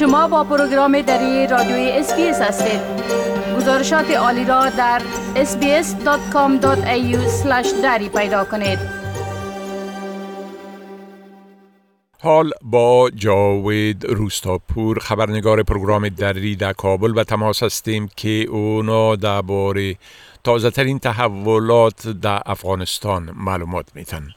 شما با پروگرام دری رادیوی SBS هستید. گزارشات عالی را در sbs.com.au دری پیدا کنید. حال با جاوید روستاپور خبرنگار پروگرام دری در کابل در تماس هستیم که اونا درباره تازه ترین تحولات در افغانستان معلومات میتن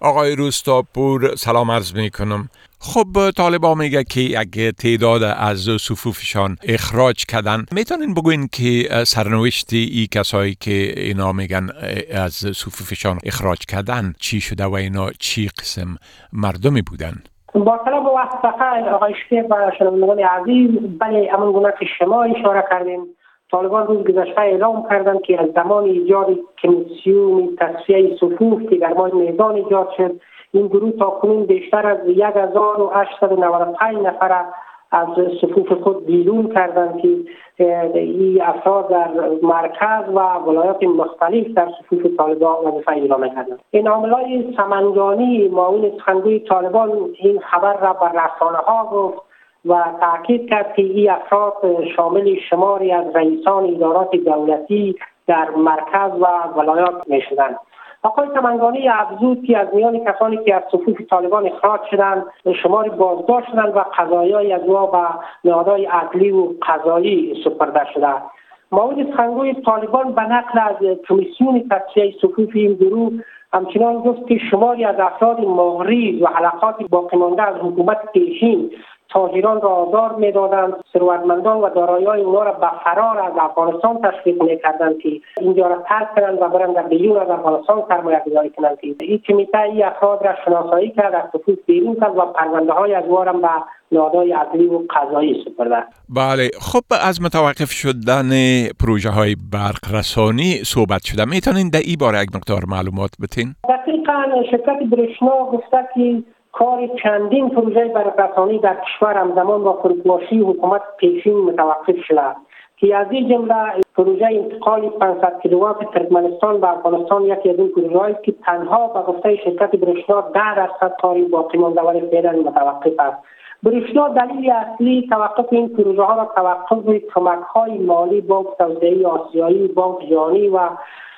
آقای روستاپور سلام عرض می کنم خب طالبا میگه که اگه تعداد از صفوفشان اخراج کردن می‌تونین بگوین که سرنوشت ای کسایی که اینا میگن از صفوفشان اخراج کردن چی شده و اینا چی قسم مردمی بودن؟ با سلام و وقت آقای شکر و شنوندگان عزیز. بله امون گونه که شما اشاره کردیم. طالبان روز گذشته اعلام کردند که از زمان ایجاد کمیسیون تصفیه صفوف که در ماه میدان ایجاد شد این گروه تا کنون بیشتر از 1895 نفر از صفوف خود بیرون کردند که این افراد در مرکز و ولایات مختلف در صفوف طالبان وظیفه اجرا می‌کردند این عاملای سمنگانی معاون سخنگوی طالبان این خبر را بر رسانه ها گفت. و تاکید کرد که این افراد شامل شماری از رئیسان ادارات دولتی در مرکز و ولایات می شدند. آقای سمنگانی افزود که از میان کسانی که از صفوف طالبان اخراج شدند شماری بازداشت شدند و قضایی از ما به نهادهای عدلی و قضایی سپرده شده معاون سخنگوی طالبان به نقل از کمیسیون تصفیه صفوف این گروه همچنان گفت که شماری از افراد مغریز و حلقات باقی مانده از حکومت پیشین تاجران را آزار می‌دادند. ثروتمندان و دارایی اونا را به فرار از افغانستان تشویق می‌کردند که اینجا را ترک کنند و برند در بیرون از افغانستان سرمایه گذاری کنند این کمیته این افراد را شناسایی کرد از خصوص بیرون کرد و پرونده های از به نهادهای عدلی و قضایی سپرده. بله خب از متوقف شدن پروژه های برق رسانی صحبت شده. می‌تونین در این باره یک مقدار معلومات بتین دقیقا شرکت برشنا گفته که کار چندین پروژه برقرارسانی در کشور همزمان با فروپاشی حکومت پیشین متوقف شده. که از این جمله پروژه انتقال 500 کیلووات ترکمنستان به افغانستان یکی از این پروژه که تنها به گفته شرکت برشنا 10 درصد کاری باقی مانده ولی فعلا متوقف است. برشنا دلیل اصلی توقف این پروژه ها را توقف کمک های مالی بانک توسعه آسیایی بانک جهانی و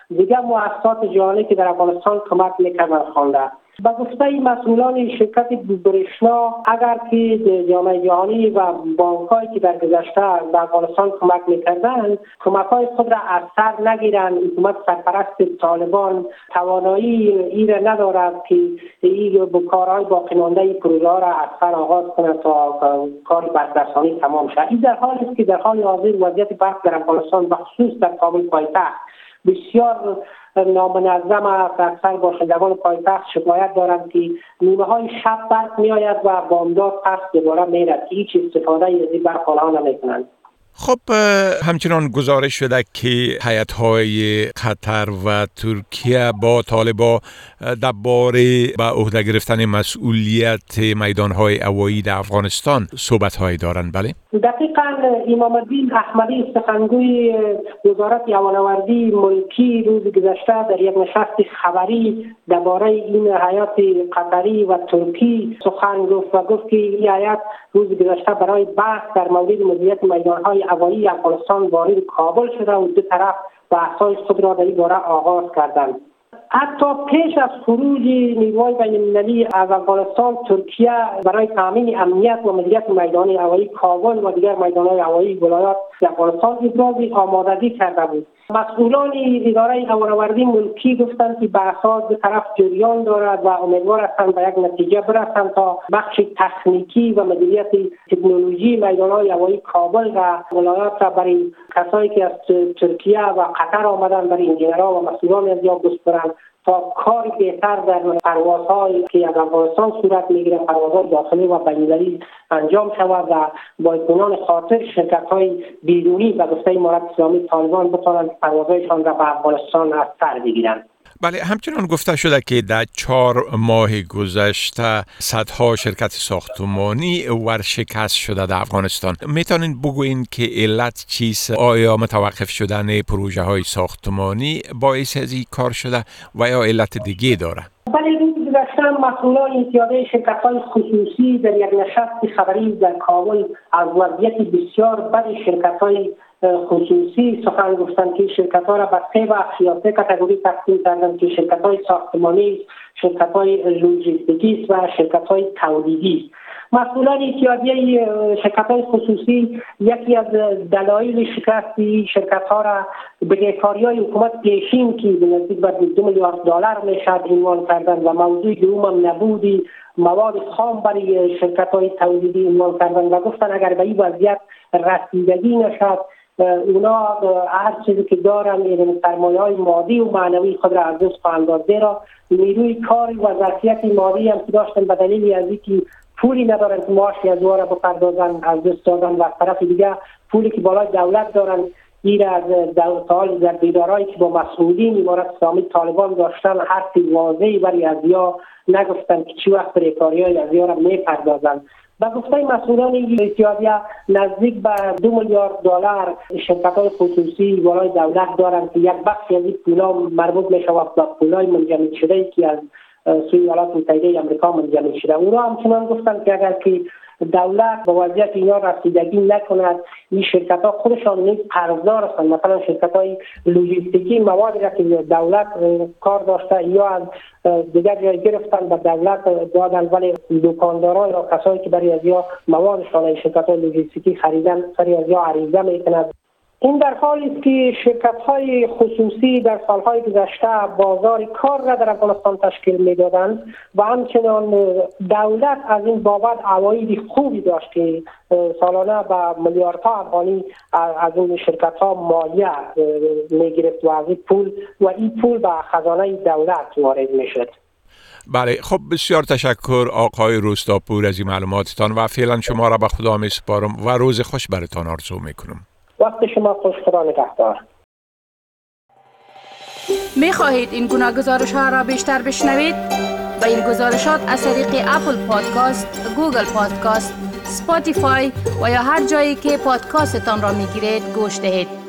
دیگر مؤسسات جهانی که در افغانستان کمک می‌کردند خوانده به گفته مسئولان شرکت برشنا اگر که جامعه جهانی و بانکهایی که در گذشته به افغانستان کمک می‌کردند کمک های خود را از سر نگیرند. حکومت سرپرست طالبان توانایی ای را ندارد که این کارهای باقی مانده پروژه را از سر آغاز کند تا کار برقرارسانی تمام شد این در حالی است که در حال حاضر وضعیت برق در افغانستان بخصوص در کابل پایتخت بسیار نامنظم است اکثر باشندگان پایتخت شکایت دارند که نیمه های شب برق می آید و بامداد پس دوباره میرد هیچ استفاده از این برق آنها نمی‌کنند. خب همچنان گزارش شده که حیات های قطر و ترکیه با طالبا درباره به عهده گرفتن مسئولیت میدان های اوایی در افغانستان صحبت های دارند. بله. دقیقا امام الدین احمدی سخنگوی وزارت یوانوردی ملکی روز گذشته در یک نشست خبری درباره این حیات قطری و ترکی سخن گفت و گفت که این حیات روز گذشته برای بحث در مورد مدیریت میدان های اوایی افغانستان وارد کابل شده و دو طرف بحثهای خود را در این باره آغاز کردند. حتی پیش از خروج نیروهای بین المللی از افغانستان ترکیه برای تامین امنیت و مدیریت میدان هوایی کابل و دیگر میدانهای هوایی ولایات افغانستان ابراز آمادگی کرده بود. مسئولان اداره هوانوردی ملکی گفتند که بحثات به طرف جریان دارد و امیدوار هستند به یک نتیجه برسند تا بخش تکنیکی و مدیریت تکنولوژی میدانهای هوایی کابل و ولایات را برای کسایی که از ترکیه و قطر آمدن برای انجینرها و مسئولان از یا بسپرند تا کار بهتر در پروازهایی که از افغانستان صورت می‌گیره پروازهای داخلی و بینالمللی انجام شود و با اطمینان خاطر شرکت های بیرونی و گفته امارت اسلامی طالبان بتوانند پروازهایشان را به افغانستان از سر بگیرند. بله همچنان گفته شده که در چهار ماه گذشته صدها شرکت ساختمانی ورشکست شده در افغانستان. می‌تونین بگوین که علت چیست؟ آیا متوقف شدن پروژه های ساختمانی باعث از این کار شده و یا علت دیگه داره؟ بله گذشته گذشته مسئولان اتحادیه شرکت های خصوصی در یک نشست خبری در کابل از وضعیت بسیار بد شرکت های خصوصی سخن گفتند که شرکت ها را به سه بخش یا سه کتگوری تقسیم کردند که شرکت های ساختمانی شرکت های لوجستیکی و شرکت های تولیدی مسئولان اتحادیه شرکت های خصوصی یکی از دلایل شکستی شرکت ها را به های حکومت پیشین که به نزدیک به دو میلیارد دلار می‌شد عنوان کردن و موضوع دوم نبودی مواد خام برای شرکت های تولیدی عنوان کردن و گفتن اگر به این وضعیت رسیدگی نشد اونا هر چیزی که دارن یعنی سرمایه های مادی و معنوی خود را از دست خواهند زیرا نیروی کاری و ظرفیت مادی هم که داشتن به دلیل از اینکه پولی ندارن که معاشی از را بپردازن از دست دادن و طرف دیگه پولی که بالای دولت دارن این از سال در بیدارایی که با مسئولین امارت اسلامی طالبان داشتن حرف واضحی برای از یا نگفتن که چی وقت ریکاری های از را می‌پردازن به گفته مسئولان اتحادیه نزدیک به دو میلیارد دلار شرکت های خصوصی بالای دولت دارند که یک بخشی از این پولا مربوط می شود به پولای منجمد شده که از سوی ایالات متحده امریکا منجمد شده. او را همچنان گفتند که اگر که دولت به وضعیت اینا رسیدگی نکند این شرکت ها خودشان نیز قرضدار هستند. مثلا شرکت های لوجستیکی موادی را که دولت کار داشته یا از دیگر جای گرفتن به دولت دادن ولی دکانداران یا کسایی که برای از یا موادشان شرکت های لوجستیکی خریدن سری از یا عریضه می‌کند این در حالی است که شرکت های خصوصی در سالهای گذشته بازار کار را در افغانستان تشکیل می‌دادند و همچنان دولت از این بابت عواید خوبی داشت که سالانه به میلیاردها افغانی از این شرکت ها مالیه می‌گرفت و از این پول و این پول به خزانه دولت وارد می‌شد. بله خب بسیار تشکر آقای روستاپور از این معلوماتتان و فعلا شما را به خدا می سپارم و روز خوش برتان آرزو می کنم وقت شما خوش خدا نگهدار می خواهید این گونه گزارش ها را بیشتر بشنوید؟ با این گزارشات از طریق Apple Podcast، Google Podcast، Spotify و یا هر جایی که پادکاستتان را می گیرید گوش دهید.